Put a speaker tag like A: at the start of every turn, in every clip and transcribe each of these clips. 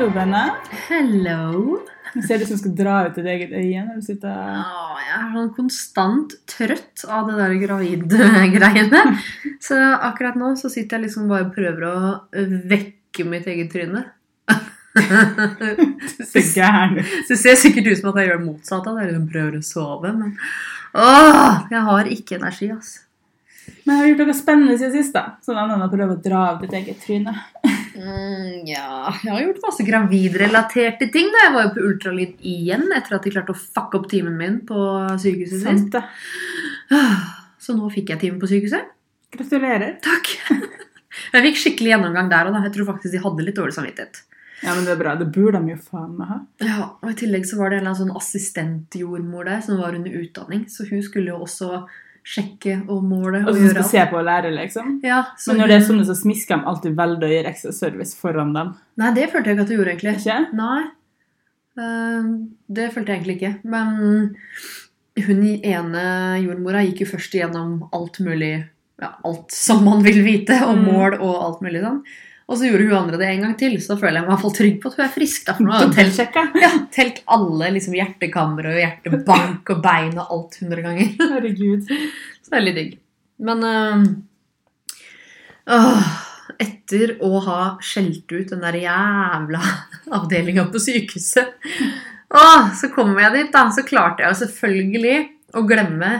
A: Hallo, Benne.
B: Hello.
A: Jeg ser ut som du skal dra ut ditt eget øye når du sitter
B: Åh, jeg er sånn konstant trøtt av det der gravid-greiene. Så akkurat nå så sitter jeg liksom bare og prøver å vekke mitt eget tryne.
A: så gæren ut.
B: Det ser sikkert ut som at jeg gjør det motsatte. At jeg liksom prøver å sove, men åh, jeg har ikke energi, altså.
A: Men jeg har gjort noe spennende siden sist, da. Sånn annet enn å prøve å dra av ditt eget tryne.
B: Mm, ja, jeg har gjort masse gravidrelaterte ting. da. Jeg var jo på ultralyd igjen etter at de klarte å fucke opp timen min på sykehuset sist.
A: Sant det.
B: Så nå fikk jeg time på sykehuset.
A: Gratulerer.
B: Takk. Jeg fikk skikkelig gjennomgang der, da. jeg tror faktisk de hadde litt dårlig samvittighet.
A: Ja, men det er bra. Det burde de jo faen meg ha.
B: Ja, og I tillegg så var det en eller annen sånn assistentjordmor der som var under utdanning, så hun skulle jo også sjekke og måle
A: Og
B: og
A: så skal se på og lære, liksom.
B: Ja, så
A: Men når det er sånne, så smisker de alltid veldig og gir ekstra service foran dem.
B: Nei, det følte jeg ikke at du gjorde, egentlig.
A: Ikke?
B: Nei. Eh, det følte jeg egentlig ikke. Men hun ene jordmora gikk jo først igjennom alt mulig ja, Alt som man vil vite, og
A: Mm.
B: mål og alt mulig sånn. Og så gjorde hun andre det en gang til, så føler jeg meg i hvert fall trygg på at hun er frisk. Da, for nå har hun telt, ja, telt alle liksom, hjertekamre og hjertebank og bein og alt hundre ganger.
A: Herregud.
B: Så det er litt digg. Men øh, øh, etter å ha skjelt ut den der jævla avdelinga på sykehuset, åh, så kom jeg dit, da. Så klarte jeg jo selvfølgelig å glemme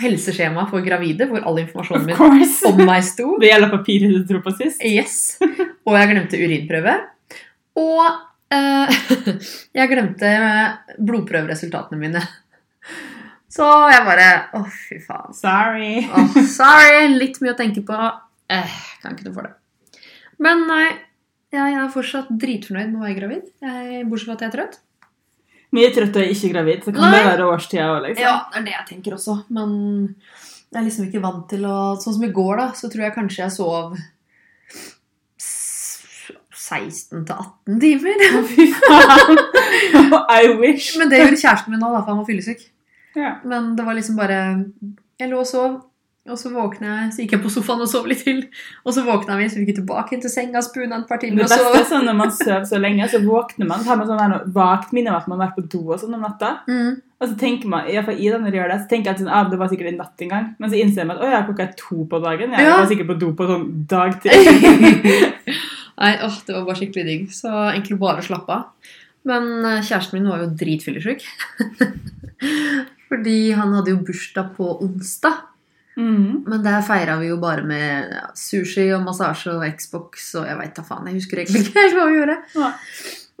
B: helseskjemaet for gravide, hvor all informasjonen min om meg sto.
A: Det gjelder papiret du dro på sist.
B: Yes. Og jeg glemte urinprøve. Og eh, jeg glemte blodprøveresultatene mine. Så jeg bare Å, fy faen.
A: Sorry.
B: Oh, sorry. Litt mye å tenke på. Eh, kan ikke noe for det. Men nei, jeg er fortsatt dritfornøyd med å være gravid. Jeg, bortsett fra at jeg er trøtt.
A: Mye trøtt og ikke gravid. Så kan
B: Nei.
A: det være årstida òg, liksom.
B: Ja, det er det jeg tenker også. Men jeg er liksom ikke vant til å Sånn som i går, da, så tror jeg kanskje jeg sov 16 til 18 timer.
A: Fy faen. I wish.
B: Men det gjorde kjæresten min nå, for han var fyllesyk.
A: Ja.
B: Men det var liksom bare Jeg lå og sov, og så våkna jeg, så gikk jeg på sofaen og sov litt til. Og så våkna vi, så vi gikk tilbake til senga, spuna et par
A: Det
B: timer og
A: beste
B: sov.
A: er sånn når man sover så lenge, så våkner man. Så har man sånn vagt minne om at man har vært på do og sånn om natta.
B: Mm.
A: Og så tenker man, i hvert fall Ida når de gjør det, så tenker jeg at sånn, ah, det var sikkert en natt en gang. Men så innser man at å ja, klokka er to på dagen. Jeg
B: Ja.
A: var sikkert på do på sånn dag til.
B: Nei, åh, det var bare skikkelig digg. Så egentlig bare slappe av. Men eh, kjæresten min var jo dritfyllesyk. Fordi han hadde jo bursdag på onsdag.
A: Mm.
B: Men der feira vi jo bare med ja, sushi og massasje og Xbox og jeg veit da faen. Jeg husker egentlig ikke helt hva vi gjorde.
A: Ja.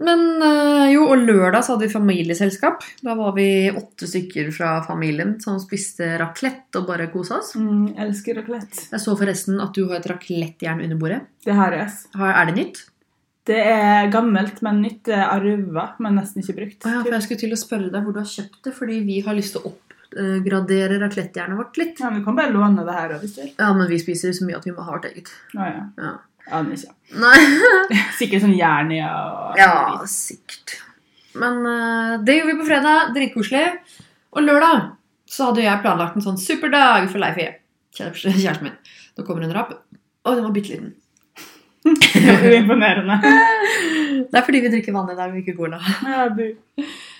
B: Men øh, jo, og lørdag så hadde vi familieselskap. Da var vi åtte stykker fra familien som spiste raclette og bare kosa oss.
A: Mm, elsker raclette.
B: Jeg så forresten at du har et raclettejern under bordet.
A: Det har jeg.
B: Er det nytt?
A: Det er gammelt, men nytt. Det er arva, men nesten ikke brukt.
B: Ah, ja, for jeg skulle til å spørre deg hvor du har kjøpt det, fordi vi har lyst til å oppgradere atletthjernet vårt litt.
A: Ja, men Du kan bare låne det her òg, hvis du vil.
B: Ja, men vi spiser så mye at vi må ha vårt eget.
A: Å ja.
B: Ja.
A: Aner ikke.
B: Nei.
A: Sikkert sånn Jernia og
B: Ja, sikkert. Men uh, det gjorde vi på fredag. Dritkoselig. Og lørdag så hadde jeg planlagt en sånn superdag for Leif E. Kjæresten min. Nå kommer en rapp. Å, den var bitte liten.
A: Uimponerende.
B: Det er fordi vi drikker vann i dag og ikke cola.
A: Ja, bu.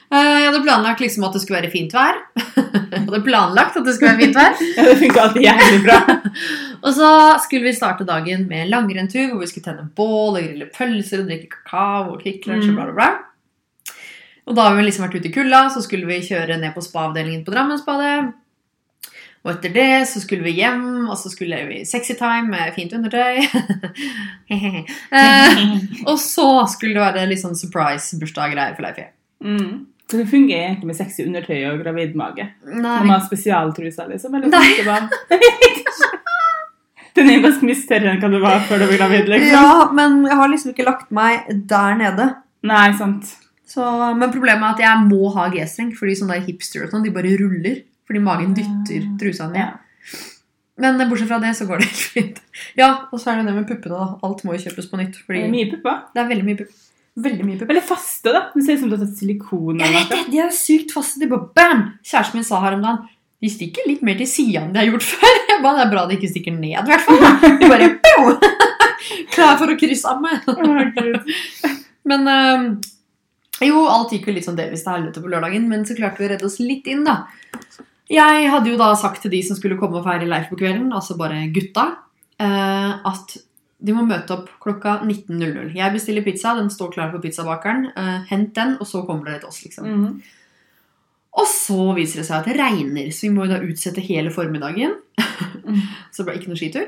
B: Eh, Jeg hadde planlagt liksom at det skulle være fint vær. Jeg hadde planlagt at det skulle være fint vær.
A: Ja, det funka alltid jævlig bra.
B: Og så skulle vi starte dagen med langrenntur, hvor vi skulle tenne bål og grille pølser og drikke kakao og Kvikk Lunsj og
A: Mm.
B: bla, bla, bla. Og da har vi liksom vært ute i kulda, så skulle vi kjøre ned på spa-avdelingen på Drammensbadet. Og etter det så skulle vi hjem, og så skulle vi sexy time med fint undertøy. eh, og så skulle det være litt sånn surprise-bursdag-greier for Leif E.
A: Mm. Så det fungerer egentlig med sexy undertøy og gravid mage.
B: Nei,
A: Man har spesialtruser, liksom? Eller
B: Nei.
A: bare? Den er ganske mye større enn hva du var før du ble gravid, liksom.
B: ja, men jeg har liksom ikke lagt meg der nede.
A: Nei, sant.
B: Så, men problemet er at jeg må ha G-streng, fordi sånne der hipster og sånn, de bare ruller. Fordi magen dytter trusa mi.
A: Ja.
B: Men bortsett fra det, så går det helt fint. Ja, og så er det det med puppene, da. Alt må jo kjøpes på nytt.
A: Det er mye pupper.
B: det er veldig mye pupp. Veldig mye pupp.
A: Veldig faste, da. Det ser ut som du har tatt silikon.
B: Jeg vet det! De er sykt faste. De bare bam! Kjæresten min sa her om dagen de stikker litt mer til sida enn de har gjort før. Jeg bare, Det er bra de ikke stikker ned, i hvert fall. De bare pow! Klar for å krysse av meg. Men øh, jo, alt gikk jo litt sånn delvis til helvete på lørdagen, men så klarte vi å redde oss litt inn, da. Jeg hadde jo da sagt til de som skulle komme og feire Leif på kvelden, altså bare gutta, eh, at de må møte opp klokka 19.00. Jeg bestiller pizza, den står klar på pizzabakeren. Uh, hent den, og så kommer dere til oss, liksom.
A: Mhm.
B: Og så viser det seg at det regner, så vi må jo da utsette hele formiddagen. så det ble ikke noe skitur.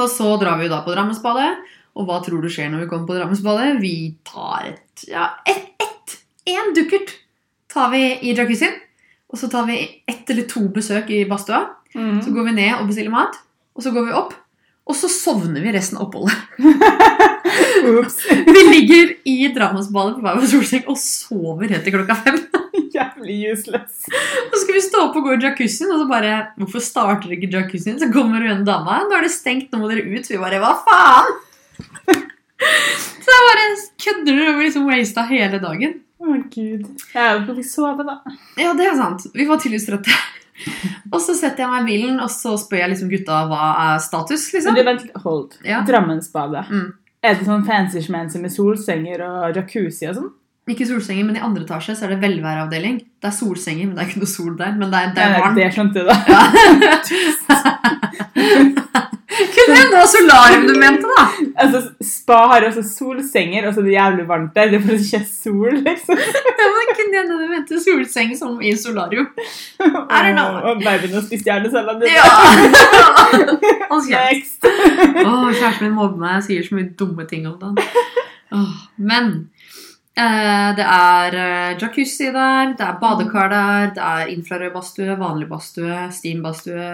B: Og så drar vi jo da på Drammensbadet. Og hva tror du skjer når vi kommer på Drammensbadet? Vi tar et Ja, ett, ett, én dukkert tar vi i jacuzzien. Og så tar vi ett eller to besøk i badstua.
A: Mhm.
B: Så går vi ned og bestiller mat. Og så går vi opp. Og så sovner vi resten av oppholdet. Vi ligger i Drammensbadet på hver vår solseng og sover helt til klokka fem.
A: Jævlig useless.
B: Så skal vi stå opp og gå i jacuzzien, og så bare Hvorfor starter ikke jacuzzien? Så kommer hun dama. Nå er det stengt, nå må dere ut. Vi bare Hva faen? Så jeg bare kødder dere og liksom wasta hele dagen.
A: Å, gud. Jeg Ja, til å sove, da.
B: Ja, det er sant. Vi var tydeligvis trøtte. Og så setter jeg meg i bilen, og så spør jeg liksom gutta hva er status,
A: Men
B: liksom.
A: du, vent. Hold.
B: Ja.
A: Drammensbadet.
B: Mm.
A: Er det sånn fancy-schmancy med solsenger og jacuzzi og sånn?
B: Ikke solsenger, men i andre etasje så er det velværeavdeling. Det er solsenger, men det er ikke noe sol der. Men det er, det er varmt.
A: Det skjønte du, da.
B: Kunne hende det var solarium du mente, da!
A: Altså, spa har også solsenger, og så er det jævlig varmt der. Det er det ikke er sol, liksom.
B: Ja, men kunne hende du mente solseng som i solarium. I don't know.
A: Og babyen har spist dine.
B: Ja! Hold kjeft.
A: Next.
B: Åh, kjæresten min mobber meg. Jeg sier så mye dumme ting om den. Oh, men eh, det er eh, jacuzzi der, det er badekar der, det er infrarød badstue, vanlig badstue, steambadstue.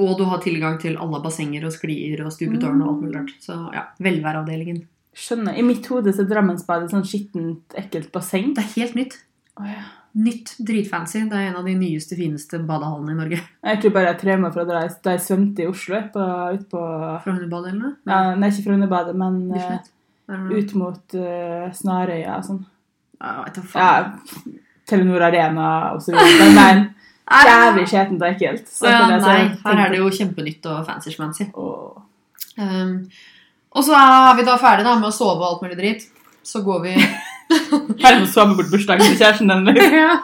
B: Og du har tilgang til alle bassenger og sklier og stupetårn og alt mulig rart. Så ja, velværeavdelingen.
A: Skjønner. I mitt hode så er Drammensbadet sånn skittent, ekkelt basseng.
B: Det er helt nytt.
A: Oh, ja.
B: Nytt, dritfancy. Det er en av de nyeste, fineste badehallene i Norge.
A: Jeg tror bare jeg traumer fra da jeg, da jeg svømte i Oslo. På, ut på
B: Fra Hundebadet eller noe?
A: ja, Nei, ikke fra Hundebadet, men
B: noe?
A: ut mot uh, Snarøya og sånn.
B: Ja.
A: Telenor Arena og så videre. Men jævlig skjetent og ekkelt. Så
B: Ja,
A: det,
B: nei, her er det jo kjempenytt og fancy-schmancy.
A: Oh.
B: Um, og så er vi da ferdig da, med å sove og alt mulig dritt. Så går vi
A: Her må sove bort bursdagen til kjæresten din. liksom.
B: ja.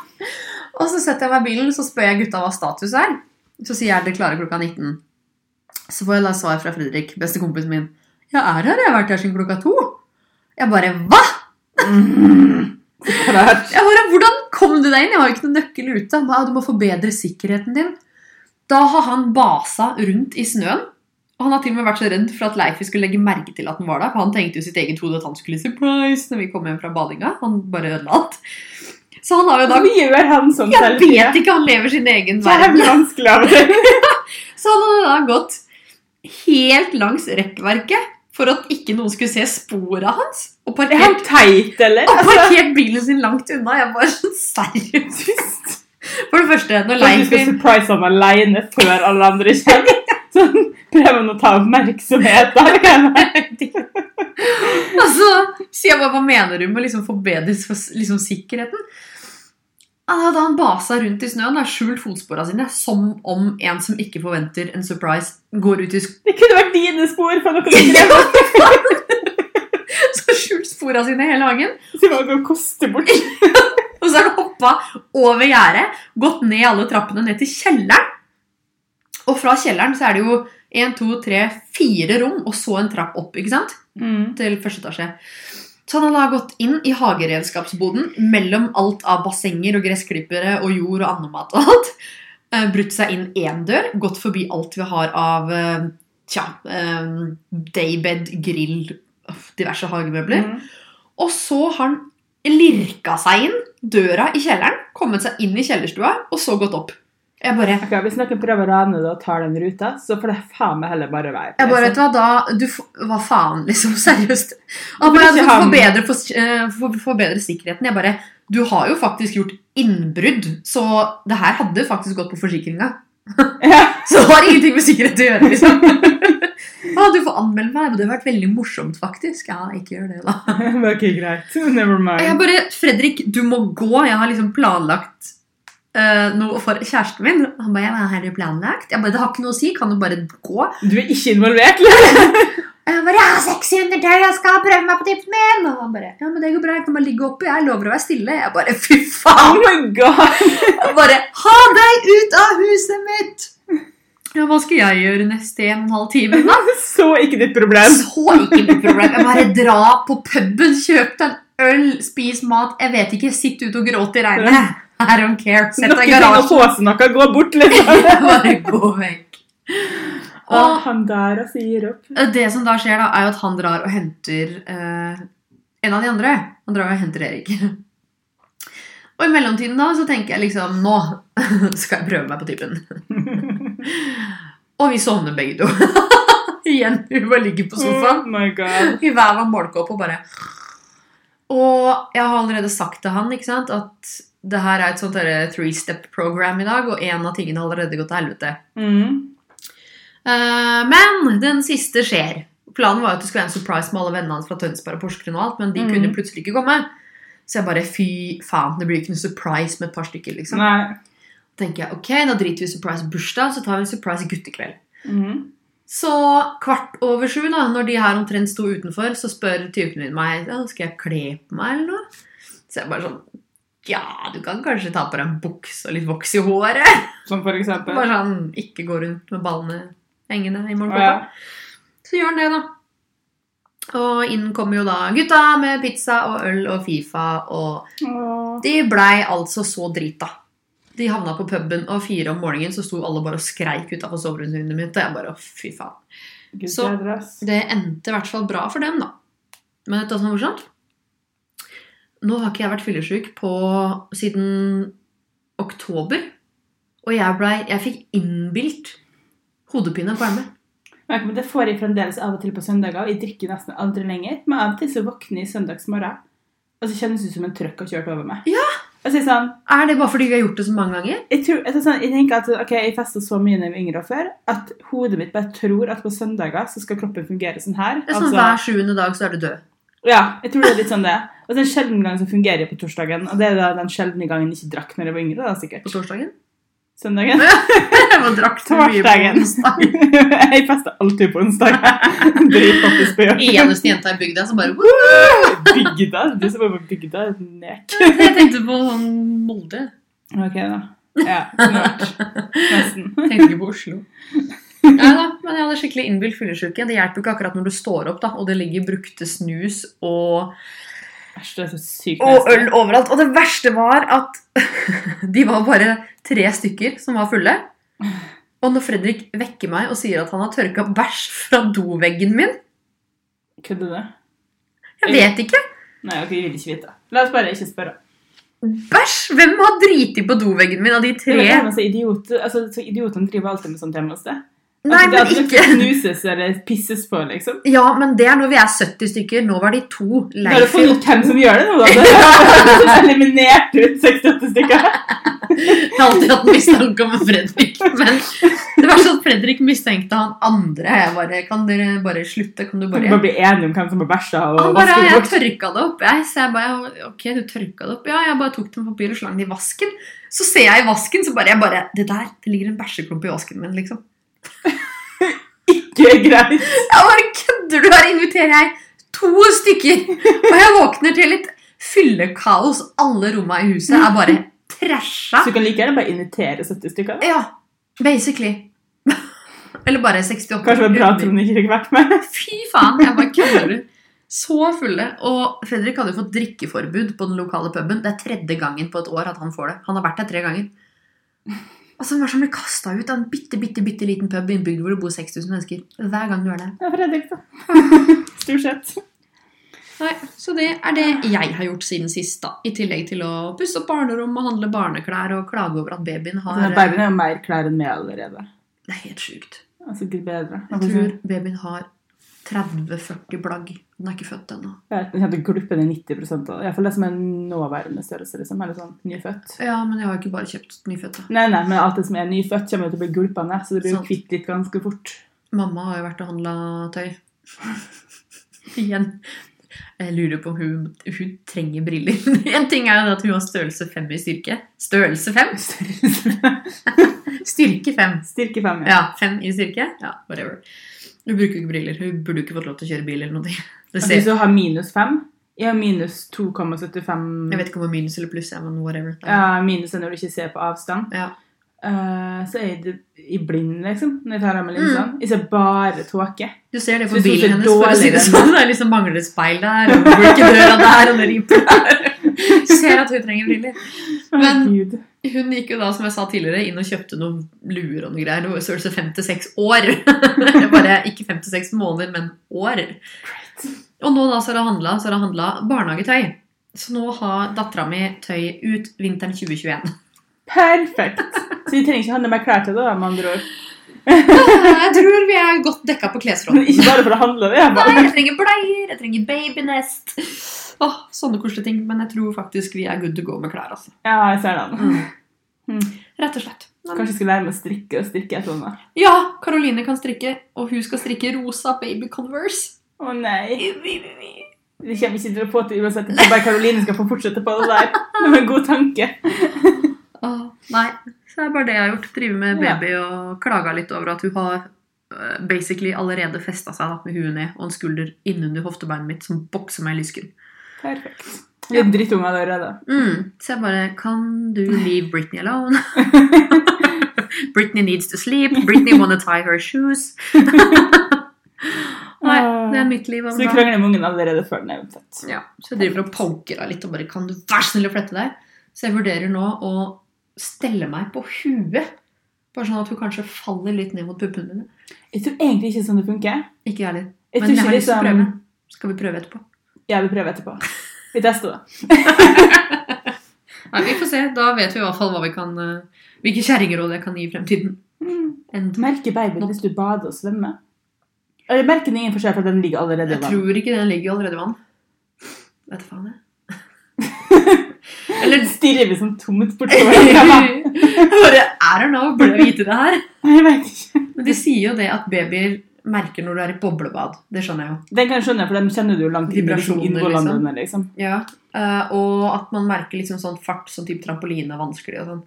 B: Og så setter jeg meg i bilen, så spør jeg gutta hva status er. Så sier jeg at det klarer klokka 19. Så får jeg da svar fra Fredrik, bestekompisen min. Ja, er her. Jeg har vært her siden klokka to. Jeg bare Hva?!
A: Mm.
B: Jeg bare, Hvordan kom du deg inn? Jeg har jo ikke noen nøkkel ute. Nei, Du må forbedre sikkerheten din. Da har han basa rundt i snøen. Og han har til og med vært så redd for at Leifi skulle legge merke til at han var der. For han tenkte jo sitt eget hode at han skulle surprise når vi kom hjem fra badinga. Han bare ødela alt. Så han har jo da
A: mye han som
B: Jeg
A: selv?
B: vet ikke, han lever sin egen verden.
A: Vanskelig av til.
B: Så han hadde da gått helt langs rekkverket for at ikke noen skulle se sporene hans. Og
A: Er
B: parkert,
A: teit, eller?
B: og
A: Altså,
B: parkert bilen sin langt unna. Jeg bare sånn seriøst. For det første, når
A: du skal surprise ham aleine før alle andre kommer? Sånn, prøver han å ta oppmerksomhet der? kan jeg?
B: Altså, sier jeg bare, hva mener du med liksom forbedre liksom, sikkerheten? Da han basa rundt i snøen, har skjult fotspora sine som om en som ikke forventer en surprise, går ut i sk
A: Det kunne vært dine spor for noe
B: Så skjult spora sine i hele hagen.
A: Så var å koste bort.
B: Og så har han hoppa over gjerdet, gått ned alle trappene ned til kjelleren. Og fra kjelleren så er det jo én, to, tre, fire rom, og så en trapp opp. ikke sant?
A: Mm.
B: Til første etasje. Så han har da gått inn i hageredskapsboden mellom alt av bassenger og gressklippere og jord og andemat og alt. Eh, Brutt seg inn én dør, gått forbi alt vi har av eh, tja, eh, daybed, grill, diverse hagemøbler.
A: Mm.
B: Og så har han lirka seg inn døra i kjelleren, kommet seg inn i kjellerstua, og så gått opp. Jeg bare
A: okay, Hvis noen prøver å rane det og tar den ruta, så får det faen meg heller bare være.
B: jeg bare, vet du hva, da, du, Hva faen, liksom? Seriøst. Du forbedre, for, for, forbedre sikkerheten. Jeg bare Du har jo faktisk gjort innbrudd, så det her hadde faktisk gått på forsikringa.
A: Ja.
B: Så det har ingenting med sikkerhet å gjøre, liksom. Ja, du får anmelde meg. Det hadde vært veldig morsomt, faktisk. Ja, ikke gjør det, da.
A: det er ikke greit. Never
B: mind. Jeg bare Fredrik, du må gå. Jeg har liksom planlagt noe for kjæresten min. Han bare, ja, har du planlagt? Jeg bare, det har ikke noe å si. Kan du bare gå?
A: Du er ikke involvert? eller?
B: Jeg bare 'Jeg har sexy undertøy, jeg skal prøve meg på tippen min!' Og han bare 'Ja, men det går bra, jeg kan bare ligge oppe, jeg lover å være stille'. Jeg bare 'Fy
A: Oh
B: faen!'
A: my god!
B: Jeg bare 'Ha deg ut av huset mitt!' Ja, hva skal jeg gjøre neste en og en halv time, da?
A: Så ikke ditt problem.
B: Så ikke mitt problem. Jeg bare dra på puben, kjøp deg en øl, spis mat. Jeg vet ikke, sitt ute og gråt i regnet. I don't care. Sett deg i garasjen.
A: noe, gå bort, liksom.
B: Bare gå vekk.
A: Og,
B: Og
A: han der altså gir opp.
B: det som da skjer, da, er jo at han drar og henter eh, en av de andre. Han drar og henter Erik. Og i mellomtiden da, så tenker jeg liksom Nå skal jeg prøve meg på typen. Og vi sovner begge to. Igjen. Vi bare ligger på sofaen.
A: Oh my god.
B: I hver vår målkopp og bare Og jeg har allerede sagt til han ikke sant, at det her er et sånt derre three-step-program i dag, og en av tingene har allerede gått til helvete.
A: Mm.
B: Uh, men den siste skjer. Planen var at det skulle være en surprise med alle vennene hans fra Tønsberg og Porsgrunn, og alt, men de
A: mm.
B: kunne plutselig ikke komme. Så jeg bare fy faen, det blir ikke noe surprise med et par stykker. liksom.
A: Nei.
B: tenker jeg, ok, Da driter vi i surprise bursdag, så tar vi en surprise guttekveld.
A: Mm.
B: Så kvart over sju, da, når de her omtrent sto utenfor, så spør typen min meg ja, skal jeg kle på meg eller noe. Så jeg bare sånn Ja, du kan kanskje ta på deg en bukse og litt voks i håret.
A: Som for eksempel.
B: Bare sånn, Ikke gå rundt med ballene hengende i morgenkåpa.
A: ja.
B: Så gjør han det, da. Og inn kommer jo da gutta med pizza og øl og Fifa, og
A: Åh.
B: de blei altså så drita. De havna på puben, og fire om morgenen så sto alle bare og skreik utafor soveromsvinduet mitt. Og jeg bare fy faen.
A: Gud
B: Så- Det endte i hvert fall bra for dem, da. Men vet du hva som er morsomt? Nå har ikke jeg vært fyllesyk på siden oktober. Og jeg, ble, jeg fikk innbilt hodepine på
A: ermet. Det får jeg fremdeles av og til på søndager. Jeg drikker nesten aldri lenger. Men av og til så våkner jeg søndagsmorgen, og så kjennes det ut som en trøkk har kjørt over meg.
B: Ja.
A: Og så er sånn,
B: Er det bare fordi vi har gjort det så mange ganger?
A: jeg, tror, jeg, sånn, jeg tenker at ok, jeg festa så mye da jeg var yngre og før, at hodet mitt bare tror at på søndager så skal kroppen fungere sånn her.
B: Det er sånn Hver sjuende dag så er du død.
A: Ja, jeg tror det er litt sånn det. Og så en sjelden gang som fungerer på torsdagen. Og det er da den sjeldne gangen jeg ikke drakk når jeg var yngre. da, sikkert.
B: På torsdagen?
A: Søndagen.
B: Jeg var drakk så mye på onsdag.
A: jeg fester alltid på onsdag. Dritpoppis på jobb.
B: Eneste jenta i bygda som bare
A: Bygda? Du som var på bygda? Nek.
B: Jeg tenkte på sånn Molde.
A: Ok, da. Ja, snart. Nesten.
B: Tenkte ikke på Oslo. Nei da, men jeg hadde skikkelig innbilt fyllesyke. Det hjelper jo ikke akkurat når du står opp, da, og det ligger brukte snus og, og øl overalt. Og det verste var at de var bare tre stykker som var fulle. Og når Fredrik vekker meg og sier at han har tørka bæsj fra doveggen min
A: Kødder du?
B: Jeg vet ikke.
A: Nei, ok, jeg vil ikke vite. La oss bare ikke spørre.
B: Bæsj! Hvem har driti på doveggen min av de
A: Det
B: tre?
A: er så idiot, altså, så Idiotene driver alltid med sånt hjemme hos deg.
B: Nei,
A: Altså, det
B: men
A: at det
B: ikke
A: Snuses eller pisses på, liksom.
B: Ja, men det er når vi er 70 stykker. Nå var de to.
A: Da har du
B: Leif
A: funnet ut hvem som gjør det nå, da. Du har eliminert ut 68 stykker.
B: Jeg har alltid hatt mistanke om Fredrik. Men det var sånn Fredrik mistenkte han andre. Jeg bare, Kan dere bare slutte? Kan du bare
A: bare bli enige om hvem som har bæsja
B: Han bare,
A: ja,
B: jeg tørka det opp. Jeg, så jeg bare, ok, du tørka det opp. Ja, jeg bare tok det med papir og slang det i vasken. Så ser jeg i vasken, så bare, jeg bare Det der, det ligger en bæsjeklump i vasken min, liksom.
A: Ikke greit.
B: Jeg bare kødder du? Her inviterer jeg to stykker. Og jeg våkner til litt fyllekaos. Alle rommene i huset er bare trasha.
A: Så du kan like gjerne bare invitere 70 stykker. da.
B: Ja, basically. Eller bare 68.
A: Kanskje det var bra at hun ikke fikk vært med.
B: Fy faen, jeg bare kødder. du. Så fulle. Og Fredrik hadde jo fått drikkeforbud på den lokale puben. Det er tredje gangen på et år at han får det. Han har vært der tre ganger. Altså, det som blir kasta ut av en bitte, bitte, bitte liten pub i en bygd hvor det bor 6000 mennesker? Hver gang du er der.
A: Ja, Fredrik, da. Stort sett.
B: Nei, Så det er det jeg har gjort siden sist, da. I tillegg til å pusse opp barnerom og handle barneklær og klage over at babyen har
A: Altså, babyen har mer klær enn meg allerede.
B: Det er helt sjukt.
A: Altså, gud bedre.
B: Jeg tror babyen har 30-40 blagg. Den er ikke født ennå.
A: Ja, du glipper ned 90 av. Iallfall det som er nåværende størrelse. liksom, eller sånn nyfødt.
B: Ja, men jeg har jo ikke bare kjøpt nyfødte.
A: Nei, nei, men alt det som er nyfødt, kommer til å bli gulpa ned, så det blir jo kvitt litt ganske fort.
B: Mamma har jo vært og handla tøy. Igjen. Jeg lurer på om hun, hun trenger briller. En ting er jo at hun har størrelse fem i styrke. Størrelse fem? Styrke fem.
A: Styrke fem, ja.
B: Ja, fem i styrke? Ja, whatever. Hun bruker ikke briller. Hun burde ikke fått lov til å kjøre bil eller noe. Det ser,
A: hvis du har minus fem, jeg har minus 2,75
B: jeg vet ikke om det er minus eller pluss, men whatever.
A: Ja, minus er når du ikke ser på avstand.
B: Ja.
A: Uh, så er jeg i blind, liksom, når jeg tar av meg
B: Mm.
A: linsene. Jeg ser bare tåke.
B: Du ser det på bilen hennes, for å si det sånn. Det liksom mangler speil der, og bruker ikke døra der, og det riper der. Ser at hun trenger briller. Men- Hun gikk jo da, som jeg sa tidligere, inn og kjøpte noen luer og noe greier. Noe størrelse fem til seks år. Bare ikke fem til seks måneder, men år. Og nå da så har det handla, barnehagetøy. Så nå har dattera mi tøy ut vinteren 2021.
A: Perfekt. Så vi trenger ikke handle mer klær til det, med andre ord.
B: Jeg tror vi er godt dekka på klesfronten.
A: ikke bare for å handle det. Jeg
B: Nei, jeg trenger bleier, jeg trenger babynest. Åh, sånne koselige ting. Men jeg tror faktisk vi er good to go med klær. altså.
A: Ja, jeg ser den. Mm.
B: Rett og slett. Men-
A: Kanskje jeg skal lære meg å strikke og strikke et eller.
B: Ja, Karoline kan strikke, og hun skal strikke rosa baby converse.
A: Å nei. Det kommer ikke til å få til uansett. Jeg bare Karoline skal få fortsette på det der. Det var en god tanke.
B: oh, nei, så det er bare det jeg har gjort. Drive med
A: Ja.
B: baby og klaga litt over at hun har øh, basically allerede festa seg da, med huet ned og en skulder innunder hoftebeinet mitt som bokser meg i lysken.
A: Perfekt. Litt drittunge allerede.
B: Mm. Så jeg bare Kan du leave Britney alone? Britney needs to sleep. Britney wanna tie her shoes. Nei, det er mitt liv.
A: Så
B: du
A: krangler med ungen allerede før den er født.
B: Ja, så jeg driver og poker deg litt og bare Kan du være snill å flette deg? Så jeg vurderer nå å stelle meg på huet. Bare sånn at hun kanskje faller litt ned mot puppene mine.
A: Jeg tror egentlig ikke sånn det funker.
B: Ikke jeg heller. Men jeg har lyst til å
A: liksom-
B: prøve. Skal vi prøve etterpå?
A: Ja, vil prøve etterpå. Vi tester det.
B: Nei, Vi får se. Da vet vi i hvert fall hva vi kan, eh, hvilke kjerringråd jeg kan gi i fremtiden.
A: Mm. Merker babyen hvis du bader og svømmer? Eller merker den ingen forskjell, for den ligger allerede i vann?
B: jeg tror ikke den ligger allerede i vann. Vet du faen jeg. Eller
A: stirrer vi sånn tomt bortover.
B: Bare I don't know, burde jeg vite det her?
A: Jeg vet ikke.
B: Men de sier jo det at babyer merker når du er i boblebad. Det skjønner jeg jo.
A: Den kan jeg skjønne, for den kjenner du jo langt inn i liksom. Liksom.
B: Ja, eh, Og at man merker liksom sånn fart som type trampoline er vanskelig og sånn.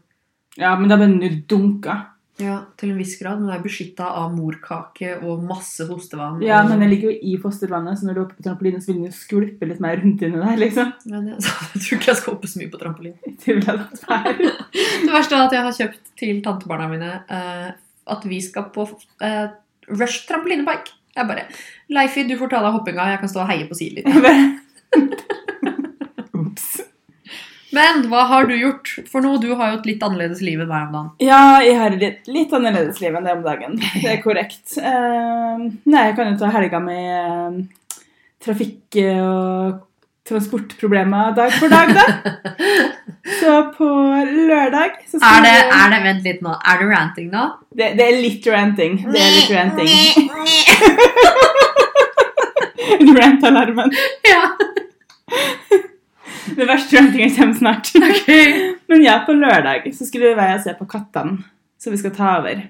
A: Ja, men da blir den jo dunka.
B: Ja, Til en viss grad, men det er beskytta av morkake og masse hostevann.
A: Ja, men den ligger jo i fostervannet, så når du er oppe på trampoline, så vil den jo skvulpe litt mer rundt inni der, liksom.
B: Men jeg, jeg tror ikke jeg skal hoppe så mye på trampoline.
A: Det, jeg.
B: Det verste er at jeg har kjøpt til tantebarna mine eh, at vi skal på eh, Rush trampolinepike. Jeg bare Leifi, du får ta deg hoppinga, jeg kan stå og heie på
A: siden litt. Ops.
B: Men hva har du gjort for nå, Du har jo et litt annerledes liv enn meg om dagen.
A: Ja, jeg har litt, litt annerledes liv enn det om dagen. Det er korrekt. Uh, nei, jeg kan jo ta helga med uh, trafikk- og transportproblemer dag for dag, da. Så på lørdag så
B: Er det,
A: vi-
B: er det, Vent litt nå. Er du ranting nå?
A: det, det er litt ranting. Det er litt ranting. Rant-alarmen.
B: Ja.
A: Det verste rantingen kommer snart. Men ja, på lørdag så skulle vi være og se på kattene, som vi skal ta over.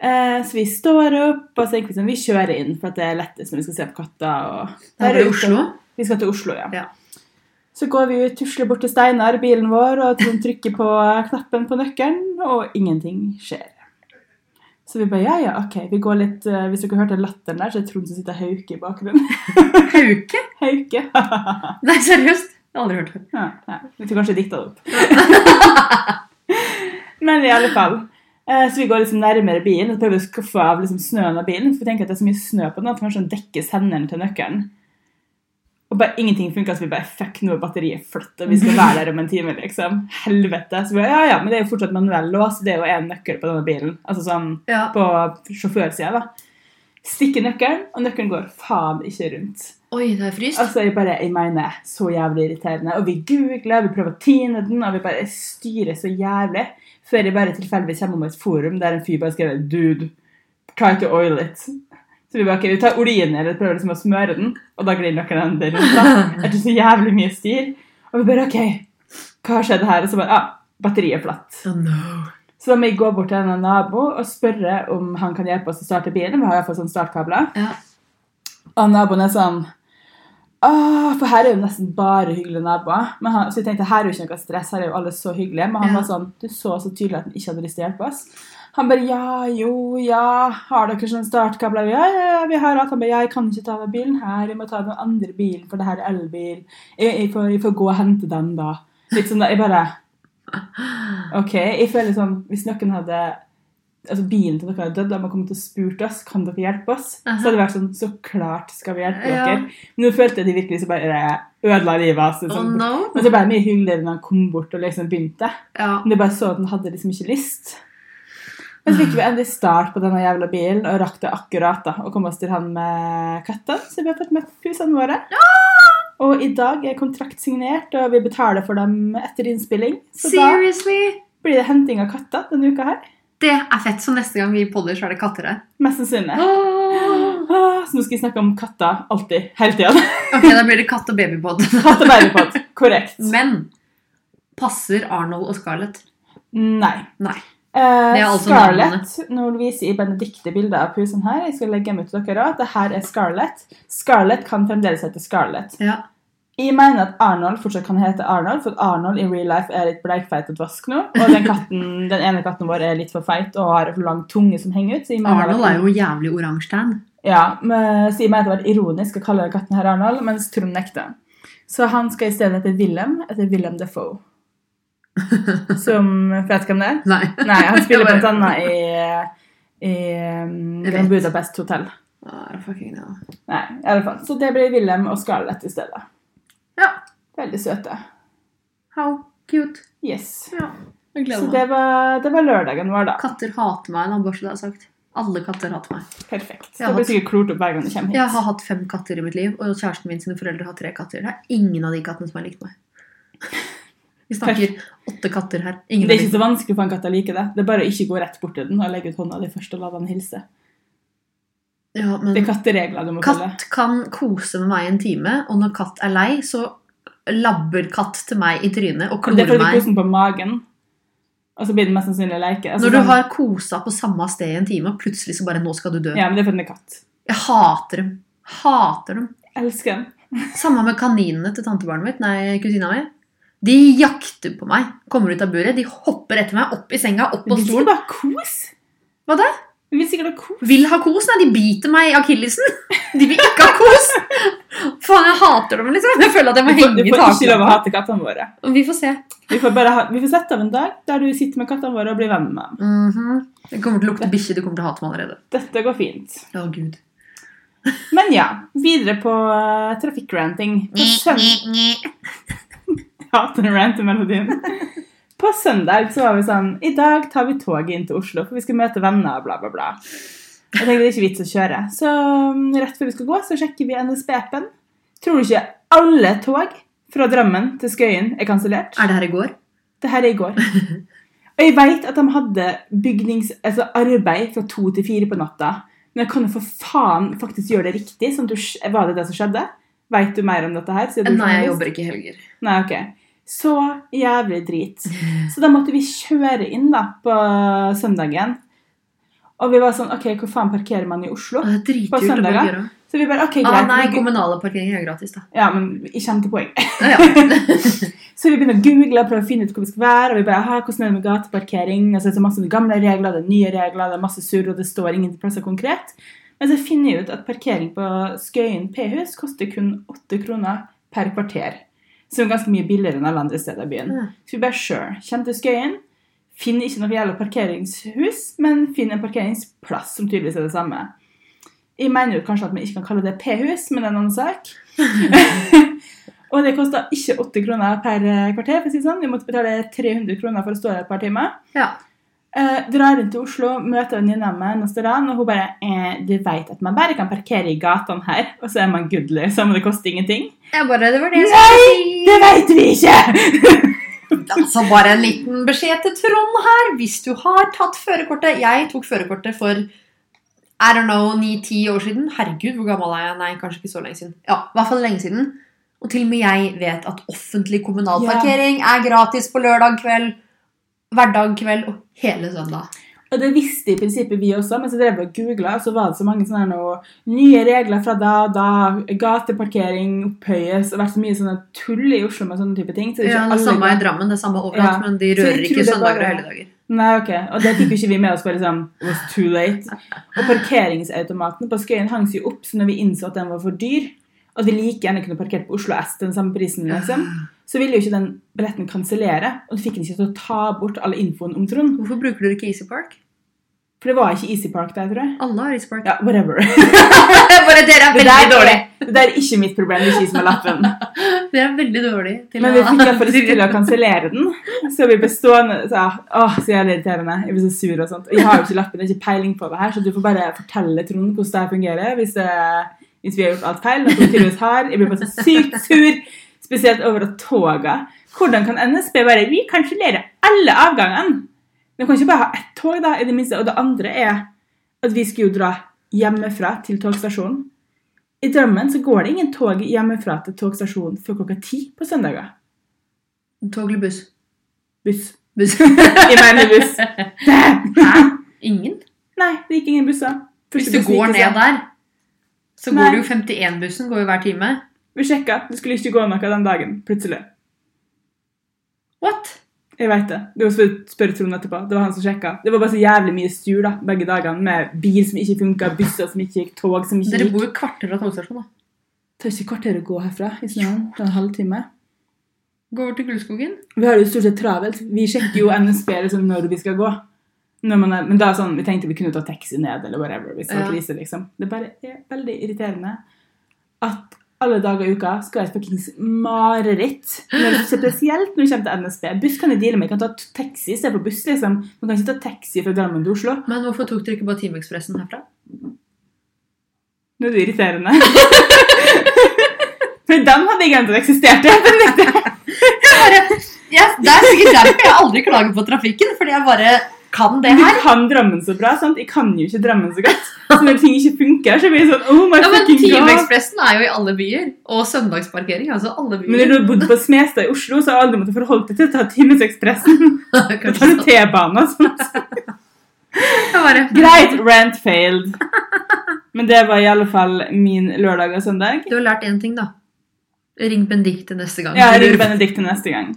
A: Eh, så vi står opp og så vi sånn, vi kjører inn, for at det er lettest når vi skal se på katter. Og
B: Er det Oslo?
A: Vi skal til Oslo, ja.
B: Ja.
A: Så går vi ut, tusler bort til Steinar, bilen vår, og Trond trykker på knappen på nøkkelen, og ingenting skjer. Så vi bare, ja, ja, ok, vi går litt, uh, hvis dere hørte latteren der, så er det Trond som sitter og hauker i bakgrunnen.
B: Hauke?
A: Hauke.
B: Nei, seriøst? Jeg har aldri hørt det.
A: Ja, ja. Vi tror kanskje dikta det opp. Men i alle fall. eh, Så vi går liksom nærmere bilen og prøver å skuffe av liksom snøen av bilen. For vi tenker at det er så mye snø på den at kanskje den dekker senderen til nøkkelen. Og bare ingenting funka, så vi bare fuck, nå er batteriet og vi skal være der om en time, liksom. Helvete. Så vi bare, ja, ja, men det er jo fortsatt manuell lås, det er jo én nøkkel på denne bilen. Altså sånn
B: Ja.
A: på sjåførsida, da. Stikker nøkkelen, og nøkkelen går faen ikke rundt.
B: Oi, det er fryst.
A: Altså, jeg bare, jeg mener, så jævlig irriterende. Og vi googler, vi prøver å tine den, og vi bare styrer så jævlig. Før jeg bare tilfeldigvis kommer om et forum der en fyr bare skriver Dude, try to oil it. Så vi bare, ok, vi tar oljen og prøver liksom å smøre den, og da glir noen andre rundt. da. Det er så jævlig mye styr. Og vi bare, ok, hva har skjedd her? Og så bare, ah, batteriet er flatt.
B: Oh, no.
A: Så da må jeg gå bort til en nabo og spørre om han kan hjelpe oss å starte bilen. Vi har i hvert fall sånn startkabler.
B: Ja.
A: Og naboen er sånn Åh, for her er jo nesten bare hyggelige naboer. Men han, så jeg tenkte her er jo ikke noe stress, her er jo alle så hyggelige. Men han
B: Ja.
A: var sånn, du så så tydelig at han ikke hadde lyst til å hjelpe oss. Han bare ja, jo, ja, har dere sånn startkabler? Ja, ja, ja, vi har alt. Han bare jeg kan ikke ta med bilen her, jeg må ta den andre bilen, for det her er elbil. Jeg, jeg, får, jeg får gå og hente den, da. Litt sånn da, jeg bare Ok, jeg føler sånn, hvis noen hadde altså bilen til dere hadde dødd, og man kom til å spurt oss kan dere hjelpe oss,
B: Aha.
A: så hadde det vært sånn Så klart skal vi hjelpe
B: Ja.
A: dere. Men nå følte jeg de virkelig så bare ødela livet hans.
B: Oh
A: Liksom.
B: no.
A: Men så ble det mye hyggeligere når han kom bort og liksom begynte.
B: Ja.
A: Men det bare så at han hadde liksom ikke lyst. Men så fikk vi endelig start på denne jævla bilen og rakk det akkurat da, og komme oss til han med katten. Så vi har fått møtt pusene våre. Og i dag er kontrakt signert, og vi betaler for dem etter innspilling. Så da blir det henting av katter denne uka her.
B: Det er fett, så neste gang vi podder, så er det katter her.
A: Mest sannsynlig.
B: Oh.
A: Ah, så nå skal vi snakke om katter alltid. Hele tida.
B: Ok, da blir det katt- og babypod.
A: Katt og babypod. Korrekt.
B: Men passer Arnold og Scarlett?
A: Nei.
B: Nei. Altså
A: Scarlett Nå viser jeg Benedicte bilder av pusen her. Jeg skal legge dem ut til dere. Det her er Scarlett. Scarlett kan fremdeles hete Scarlett.
B: Ja.
A: Jeg mener at Arnold fortsatt kan hete Arnold, for Arnold i real life er litt bleikfeit og dvask nå. Og den, katten, den ene katten vår er litt for feit og har for lang tunge som henger ut.
B: Arnold er jo jævlig oransje tan.
A: Ja, men, så jeg mener at det var ironisk å kalle katten her Arnold, mens Trond nekter. Så han skal i stedet hete Willem, etter Willem Defoe. Som Vet du hvem det er?
B: Nei.
A: Nei, han spiller blant annet i, i um, Grand. Budapest Hotel.
B: Ah, fucking no.
A: Nei, i alle fall. Så det blir Willem og Scarlett i stedet.
B: Ja.
A: Veldig søte.
B: How cute.
A: Yes.
B: Ja. Jeg
A: Så
B: gleder meg.
A: det var, det var lørdagen vår, da.
B: Katter hater meg, da, bare så det er sagt. Alle katter hater meg.
A: Perfekt.
B: Jeg
A: Det blir
B: hatt-
A: sikkert klort opp hver gang du kommer hit.
B: Jeg har hatt fem katter i mitt liv, og kjæresten min sine foreldre har tre katter. Det er ingen av de kattene som har likt meg. Vi snakker åtte katter her. Ingen
A: Det er ikke så vanskelig for en katt å like det. Det er bare å ikke gå rett bort til den og legge ut hånda di først og la den hilse.
B: Ja,
A: Det er katteregler du må følge.
B: katt kan kose med meg en time, og når katt er lei, så labber katt til meg i trynet og
A: Det er fordi
B: meg.
A: koser på magen, og så blir den mest sannsynlig leke. Altså,
B: Når du
A: sånn-
B: har kosa på samme sted i en time, og plutselig så bare 'nå skal du dø'.
A: Ja, men det er fordi den er katt.
B: Jeg hater dem. Hater dem.
A: Jeg elsker dem.
B: Samme med kaninene til tantebarnet mitt, nei, kusina mi. De jakter på meg. Kommer ut av buret, de hopper etter meg, opp i senga, opp på
A: stolen. vil sikkert ha kos.
B: Hva da?
A: Vi vil sikkert ha kos.
B: Vil ha kos? Nei, de biter meg i akillesen. De vil ikke ha kos! Faen, jeg hater dem, liksom. Jeg føler at jeg må
A: henge får,
B: henge
A: du får ikke lov å hate kattene våre.
B: Vi får se.
A: Vi får, bare ha, vi får sette av en dag der du sitter med kattene våre og blir venn med dem.
B: Mhm. Det kommer til å lukte bikkje. Du kommer til å hate meg allerede.
A: Dette går fint.
B: Å, gud.
A: Men ja, videre på uh, trafikkranting. På søndag hater den rantemelodien. På søndag så var vi sånn I dag tar vi toget inn til Oslo, for vi skal møte venner, bla, bla, bla. Jeg tenkte det er ikke vits å kjøre. Så um, rett før vi skal gå, så sjekker vi NSB-appen. Tror du ikke alle tog fra Drammen til Skøyen er kansellert?
B: Er det her i går?
A: Det her er i går. Og jeg vet at de hadde bygnings, altså arbeid fra to til fire på natta. Men jeg kan jo for faen faktisk gjøre det riktig. Sånn at du, var det det som skjedde? Vet du mer om dette her? er
B: Nei, jeg jobber ikke i helger.
A: Nei, ok. Så jævlig drit. Så da måtte vi kjøre inn da på søndagen. Og vi var sånn OK, hvor faen parkerer man i Oslo?
B: Er
A: På søndager? Så vi bare OK,
B: Ah,
A: greit.
B: nei, kommunale parkeringer er gratis, da.
A: ja, men jeg kommer til poeng.
B: Ja.
A: Så vi begynner å google og prøve å finne ut hvor vi skal være. Og vi bare, hvordan er det med gateparkering? Og så er det masse gamle regler, det er nye regler, det er masse surr, og det står ingen plasser konkret. Men så finner jeg ut at parkering på Skøyen P-hus koster kun 8 kroner per kvarter. Som er ganske mye billigere enn alle andre steder i byen. Så vi bare sure. Kjem til Skøyen. Finner ikke noe jævla parkeringshus, men finner en parkeringsplass som tydeligvis er det samme. Jeg mener jo kanskje at vi ikke kan kalle det P-hus, men det er en annen sak. og det kosta ikke 80 kroner per eh, kvarter. for å si sånn. Vi måtte betale 300 kroner for å stå der et par timer.
B: ja.
A: Eh, drar inn til Oslo, møter venninna mi en restaurant, og hun bare eh, 'Du veit at man bare kan parkere i gatene her, og så er man good, liksom, det koster ingenting?'
B: Jeg bare, det var det jeg skulle si.
A: Det veit vi ikke!
B: Altså bare en liten beskjed til Trond her. Hvis du har tatt førerkortet Jeg tok førerkortet for I don't know, 9-10 år siden. Herregud, hvor gammel er jeg? Nei, kanskje ikke så lenge siden. Ja, i hvert fall lenge siden. Og til og med jeg vet at offentlig kommunal
A: Ja.
B: parkering er gratis på lørdag kveld, hverdag kveld og hele søndag.
A: Og det visste i prinsippet vi også, men så drev vi og googla, og så var det så mange sånne noe, nye regler fra da og da. Gateparkering opphøyes, og vært så mye sånne tull i Oslo med sånne type ting. Så det
B: Ja, det samme i Drammen, det er samme overalt,
A: Ja.
B: men de rører ikke søndager
A: og
B: og helligdager.
A: Nei, ok. Og det fikk jo ikke vi med oss for liksom, it was too late. Og parkeringsautomaten på Skøyen hang seg opp, så når vi innså at den var for dyr, og vi like gjerne kunne parkert på Oslo S til den samme prisen, liksom, så ville jo ikke den billetten kansellere, og du fikk den ikke til å ta bort all infoen om Trond.
B: Hvorfor bruker dere ikke Easy Park?
A: For det var ikke Easy Park der, tror jeg.
B: Alle har Easy Park.
A: Ja, whatever.
B: Bare dere er veldig
A: dårlig.
B: dårlige.
A: er, det der er ikke mitt problem, det er ikke som har lappen.
B: Dere er veldig dårlige til
A: Men vi fikk iallfall ikke til å kansellere den. Så vi ble stående så, Åh, så jævlig irriterende. Jeg blir så sur og sånt. Og jeg har jo ikke lappen, jeg har ikke peiling på det her, så du får bare fortelle Trond hvordan det her fungerer hvis, hvis vi har gjort alt feil. og så tydeligvis har. Jeg blir bare så sykt sur, spesielt over at toga Hvordan kan NSB bare Vi kansellerer alle avgangene! Vi kan ikke bare ha ett tog, da, i det minste. Og det andre er at vi skulle jo dra hjemmefra til togstasjonen. I drømmen så går det ingen tog hjemmefra til togstasjonen før klokka ti på søndager.
B: Tog eller buss?
A: Buss.
B: Buss.
A: Jeg mener buss.
B: Hæ? Ingen?
A: Nei, det gikk ingen busser.
B: Hvis du
A: bussen
B: går ned der, så
A: Nei.
B: går det jo 51-bussen går jo hver time.
A: Vi sjekka. Det skulle ikke gå noe den dagen. Plutselig.
B: What?
A: Jeg vet det. Det var spør, Trond etterpå. Det var han som sjekka. Det var bare så jævlig mye styr da, begge dagene med bil som ikke funka, busser som ikke gikk, tog som ikke gikk.
B: Dere bor jo kvarter fra togstasjonen, da.
A: Det tar ikke kvarter å gå herfra i snøen. Det er en halvtime.
B: Gå over til Gullskogen.
A: Vi har det jo stort sett travelt. Vi sjekker jo NSB liksom, når vi skal gå. Er, men da er sånn, vi tenkte vi kunne ta taxi ned, eller whatever, hvis det var krise, liksom. Det bare er veldig irriterende at alle dager i uka skal jeg fuckings mareritt. Spesielt når det kommer til NSB. Buss kan jeg deale med. Jeg kan ta taxi istedenfor buss, liksom. Man kan ikke ta taxi fra Drammen til Oslo.
B: Men hvorfor tok dere ikke bare Timeekspressen herfra?
A: Nå er du irriterende. For den hadde jeg glemt at eksisterte.
B: Ja, det er sikkert derfor jeg aldri klager på trafikken, fordi jeg bare kan det
A: Du kan Drammen så bra, sant? Jeg kan jo ikke Drammen så godt. Så når ting ikke funker, så blir jeg sånn Oh my
B: Ja, men. Timeekspressen er jo i alle byer. Og søndagsparkering. altså alle
A: Men når du har bodd på Smestad i Oslo, så har du aldri måttet forholde deg til å ta Timesekspressen. Da tar du. T-bane og sånt.
B: Bare-
A: Greit, rant failed. Men det var i alle fall min lørdag og søndag.
B: Du har lært én ting, da. Ring Benedicte neste gang.
A: Ja, ring Benedicte neste gang.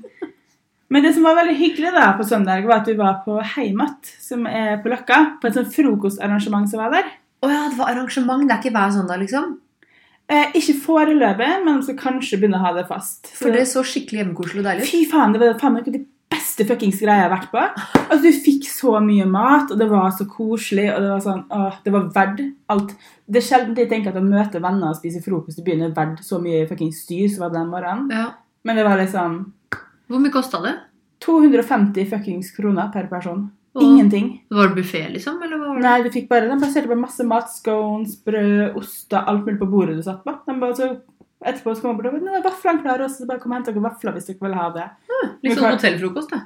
A: Men det som var veldig hyggelig da på søndag, var at vi var på Heimat, som er på Løkka. På et sånt frokostarrangement som var der.
B: Å ja, det var arrangement. Det er ikke hver søndag, liksom?
A: Eh, ikke foreløpig, men de skal kanskje begynne å ha det fast. Så-
B: For det er så skikkelig hjemmekoselig og deilig.
A: Fy faen, det var faen meg de beste fuckings greia jeg har vært på. Altså, du fikk så mye mat, og det var så koselig, og det var sånn, åh, det var verdt alt. Det er sjelden jeg tenker at å møte venner og spise frokost i byen er verdt så mye fuckings styr som var det den morgenen.
B: Ja.
A: Men det var liksom
B: Hvor mye kosta det?
A: 250 fuckings kroner per person.
B: Og-
A: Ingenting.
B: Var det buffé, liksom? Eller var det?
A: Nei, du fikk bare, de baserte på masse mat, scones, brød, oster, alt mulig på bordet du satt på. De bare så Etterpå så kom man bort og vaflene klare, også, så bare kom og hent dere vafler hvis dere vil ha det.
B: Litt
A: Men
B: sånn hotellfrokost, da.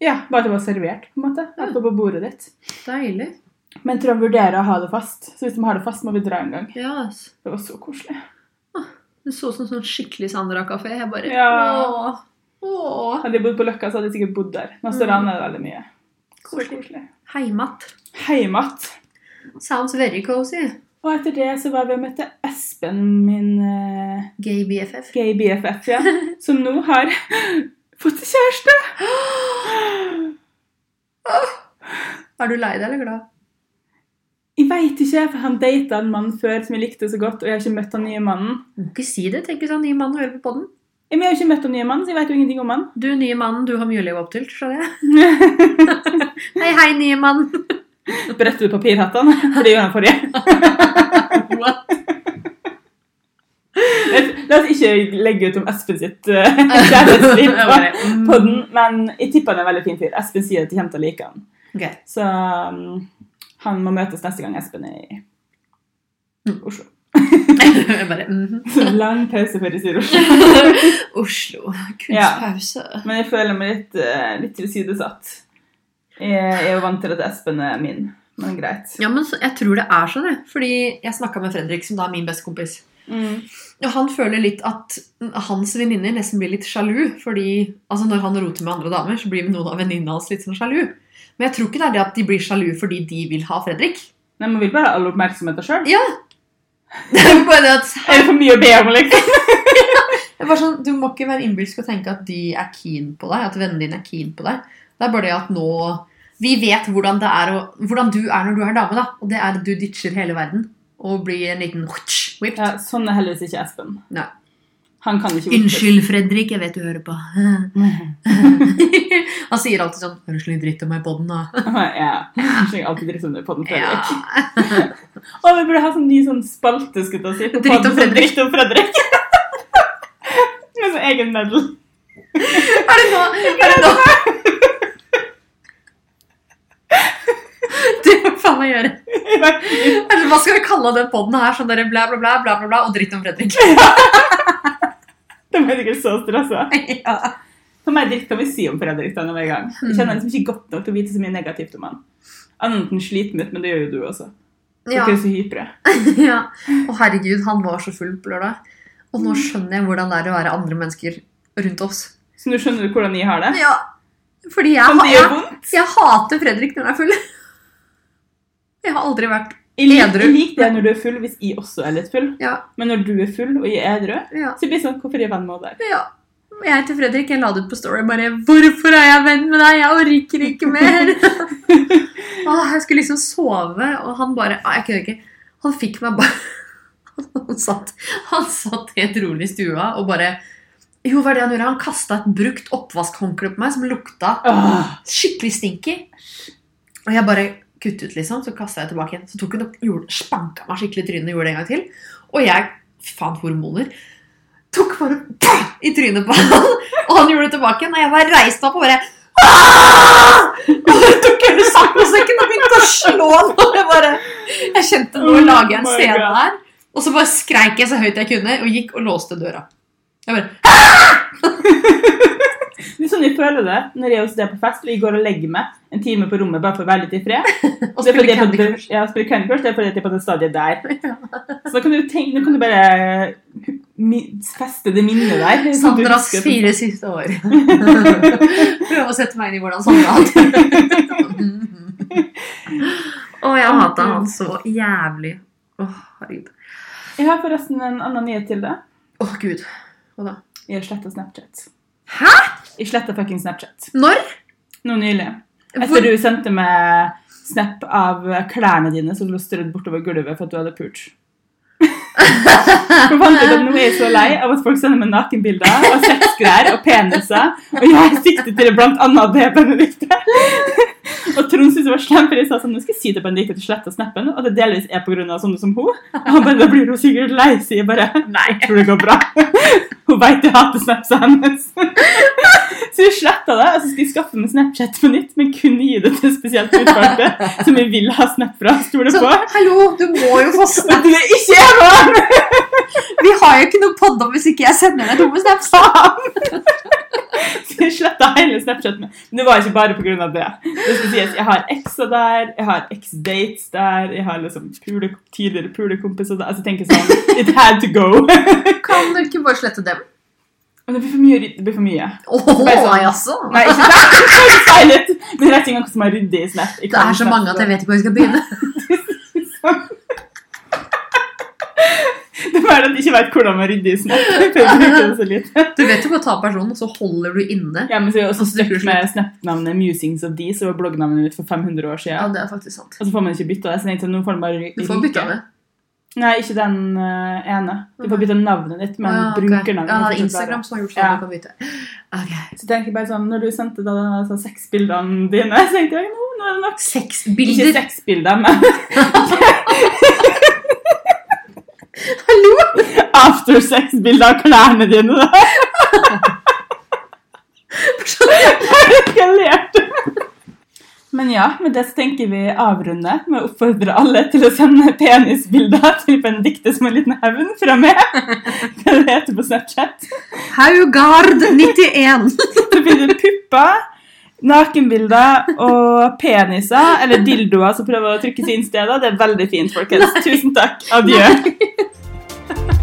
A: Ja, Bare at det var servert på en måte, ja. på bordet ditt.
B: Deilig.
A: Men tror de vurderer å ha det fast. Så hvis de har det fast, må vi dra en gang.
B: Ja, ass.
A: Det var så koselig.
B: Det så ut som sånn skikkelig Sandra-kafé. Jeg bare
A: Ja.
B: Åh. Åh.
A: Hadde jeg bodd på Løkka, så hadde jeg sikkert bodd der. Nå står det
B: Mm.
A: annerledes veldig mye.
B: Koselig. Heimat.
A: Heimat.
B: Sounds very cozy.
A: Og etter det så var vi og møtte Espen, min uh,
B: Gay BFF.
A: gay BFF, ja, som nå har fått kjæreste.
B: Er du lei deg eller glad?
A: Jeg veit ikke, for han data en mann før som jeg likte så godt, og jeg har ikke møtt han nye mannen.
B: Du må ikke si det. Tenk hvis han nye mannen hører på podden.
A: Men jeg har ikke møtt den nye mannen, så jeg vet jo ingenting om han.
B: Du nye mannen, du har mye å leve opp til, skjønner jeg. Hei, hei, nye mann.
A: Bretter du papirhattene? For det gjorde han forrige.
B: What?
A: La oss ikke legge ut om Espen sitt uh, kjærlighetsliv på
B: mm.
A: men jeg tipper han er en veldig fin fyr. Espen sier at de kommer til å like han.
B: Okay.
A: Så um, han må møtes neste gang Espen er i Oslo.
B: Bare, mm
A: -hmm. lang pause før de sier Oslo.
B: Oslo.
A: Ja. Men jeg føler meg litt, uh, litt tilsidesatt. Jeg er jo vant til at Espen er min, men greit.
B: Ja, men jeg tror det er sånn, jeg. Fordi jeg snakka med Fredrik, som da er min bestekompis.
A: Mm.
B: Og han føler litt at hans venninner nesten blir litt sjalu. Fordi altså når han roter med andre damer, så blir noen av venninnene hans litt sånn sjalu. Men jeg tror ikke det er det at de blir sjalu fordi de vil ha Fredrik.
A: Nei, Man vil bare ha all oppmerksomheten sjøl.
B: Ja. Det bare at
A: Er det for mye å be om, liksom?
B: det er bare sånn, Du må ikke være innbilsk og tenke at de er keen på deg. At vennene dine er keen på deg. Det er bare det at nå Vi vet hvordan, det er hvordan du er når du er dame. da Og det er at du ditcher hele verden og blir en liten whipped.
A: Ja, sånn er heldigvis ikke Espen.
B: Nei.
A: Han kan ikke
B: Unnskyld, Fredrik. Jeg vet du hører på. Han sier alltid sånn 'Høres litt dritt om meg på den, da'.
A: ja. Slenger alltid dritt under på den Fredrik. og vi burde ha sånn ny sånn spalte, skulle jeg si. på
B: Dritt om Fredrik.
A: Dritt om Fredrik. Med sånn egen medal.
B: Er det nå? Er det nå? Det må faen meg gjøre. Eller Hva skal vi kalle den podden her? Sånn der bla, bla, bla, bla, bla, bla og dritt om Fredrik.
A: Er sikkert så stressa.
B: Ja.
A: For meg dritt kan vi si om Fredrik denne hver gang. Jeg kjenner liksom ikke godt nok til å vite så mye negativt om han. Annet enn sliten ut, men det gjør jo du også.
B: Ja.
A: Dere er så hypre.
B: ja. Å herregud, han var så full på lørdag. Og nå skjønner jeg hvordan det er å være andre mennesker rundt oss.
A: Så nå skjønner du hvordan jeg har det?
B: Ja, fordi jeg,
A: Som
B: jeg, jeg hater Fredrik når han er full. Jeg har aldri vært
A: Jeg
B: Edru.
A: jeg liker det når du er full, hvis jeg også er litt full.
B: Ja.
A: Men når du er full og jeg er edru,
B: Ja.
A: så blir det sånn Hvorfor er jeg venn med deg?
B: ja. Jeg heter Fredrik. Jeg la det ut på Story bare 'Hvorfor er jeg venn med deg? Jeg orker ikke mer!' Åh, jeg skulle liksom sove, og han bare ah, Jeg kødder ikke. Han fikk meg bare Han satt, han satt helt rolig i stua og bare Jo, hva er det han gjorde? Han kasta et brukt oppvaskhåndkle på meg som lukta skikkelig stinky. Og jeg bare kuttet ut, liksom. Så kasta jeg tilbake igjen. Så tok hun og gjorde, spanka meg skikkelig i trynet og gjorde det en gang til. Og jeg faen, hormoner. Tok bare i trynet på han, og han gjorde det tilbake igjen. Og jeg bare reiste meg opp og bare Aah! Og jeg tok hele saccosekken og begynte å slå han. Og jeg bare Jeg kjente nå lager jeg en
A: Oh
B: scene her. Og så bare skreik jeg så høyt jeg kunne, og gikk og låste døra. Jeg bare
A: Det er sånn jeg føler det når jeg er hos deg på fest og jeg går og legger meg en time på rommet bare for å være litt i fred.
B: Og
A: spiller er
B: spille
A: er
B: Candy Crush.
A: Ja, spille Candy Crush, det er fordi jeg er på det stadiet der. Så da kan du, tenke, nå kan du bare feste det minnet der.
B: Sandras fire siste år. Prøv å sette meg inn i hvordan Sandra hadde det. Å, jeg hata han så jævlig. Å, herregud.
A: Jeg har forresten en annen nyhet til deg.
B: Å, gud. Hva da?
A: Jeg har sletta Snapchat.
B: Hæ?
A: Jeg sletta fucking Snapchat.
B: Når?
A: Nå nylig. Etter
B: Hvor?
A: du sendte meg snap av klærne dine som lå strødd bortover gulvet for at du hadde pult. For fant ut at nå er jeg så lei av at folk sender meg nakenbilder og sexgreier og peniser, og jeg sikter til blant annet det, Benedikte. Og Trond syntes det var slemt, for jeg sa sånn, nå skal jeg si til Benedicte at du sletter snappen, og det delvis er på grunn av sånne som hun. Og han bare, da blir hun sikkert lei, sier jeg bare,
B: Nei.
A: jeg tror det går bra. Hun vet jeg hater snapsa hennes. Så vi sletta det, og så skal jeg skaffe meg Snapchat på nytt, men kun gi det til spesielt utvalgte som jeg vil ha snap fra. Stole
B: Så,
A: på.
B: hallo, du må jo få snap.
A: du er ikke med!
B: Vi har jo ikke noe podd om hvis ikke jeg sender deg tomme snaps.
A: Så jeg sletta hele Snapchaten min. Men det var ikke bare pga. det. Det skal sies, Jeg har ekser der, jeg har eks-dates der, jeg har liksom pule, tidligere pulekompiser der. Altså, tenker sånn It had to go.
B: Kan du ikke bare slette dem?
A: Men det blir for mye. Det blir for mye. Bare sånn.
B: jaså.
A: Nei, ikke. Men det er engang som er ryddig i Snap.
B: Det er så mange at jeg vet ikke hvor jeg skal begynne.
A: Det er at de ikke vet hvordan man rydder i Snap.
B: Du vet jo bare ta personen, og så holder du inne.
A: Ja, men så er også med Snap-navnet Musings of Dees og bloggnavnet mitt for 500 år
B: Ja,
A: siden.
B: det er faktisk sant.
A: Og så får man ikke bytta det. Så tenkte, nå får man bare
B: Du får bytte det.
A: Nei, ikke den uh, ene. Du får bytte navnet ditt, men
B: ah, ja, ok.
A: brukernavnet
B: Ja, det er Instagram som har gjort sånn
A: Ja.
B: du kan bytte.
A: Okay. Så tenker jeg bare sånn, Når du sendte da så seks bildene dine, så tenkte jeg nå, nå er det nok Ikke
B: seks
A: bilder, men
B: Hallo!
A: After sex-bilder av klærne dine. da. Jeg lærte. Men ja, med det så tenker vi avrunde med å oppfordre alle til å sende penisbilder til Benedicte som en liten hevn fra meg. Det heter på Snapchat.
B: Haugard 91.
A: Så finner du pupper, nakenbilder og peniser, eller dildoer som prøver å trykkes inn steder. Det er veldig fint, folkens. Tusen takk. Adjø.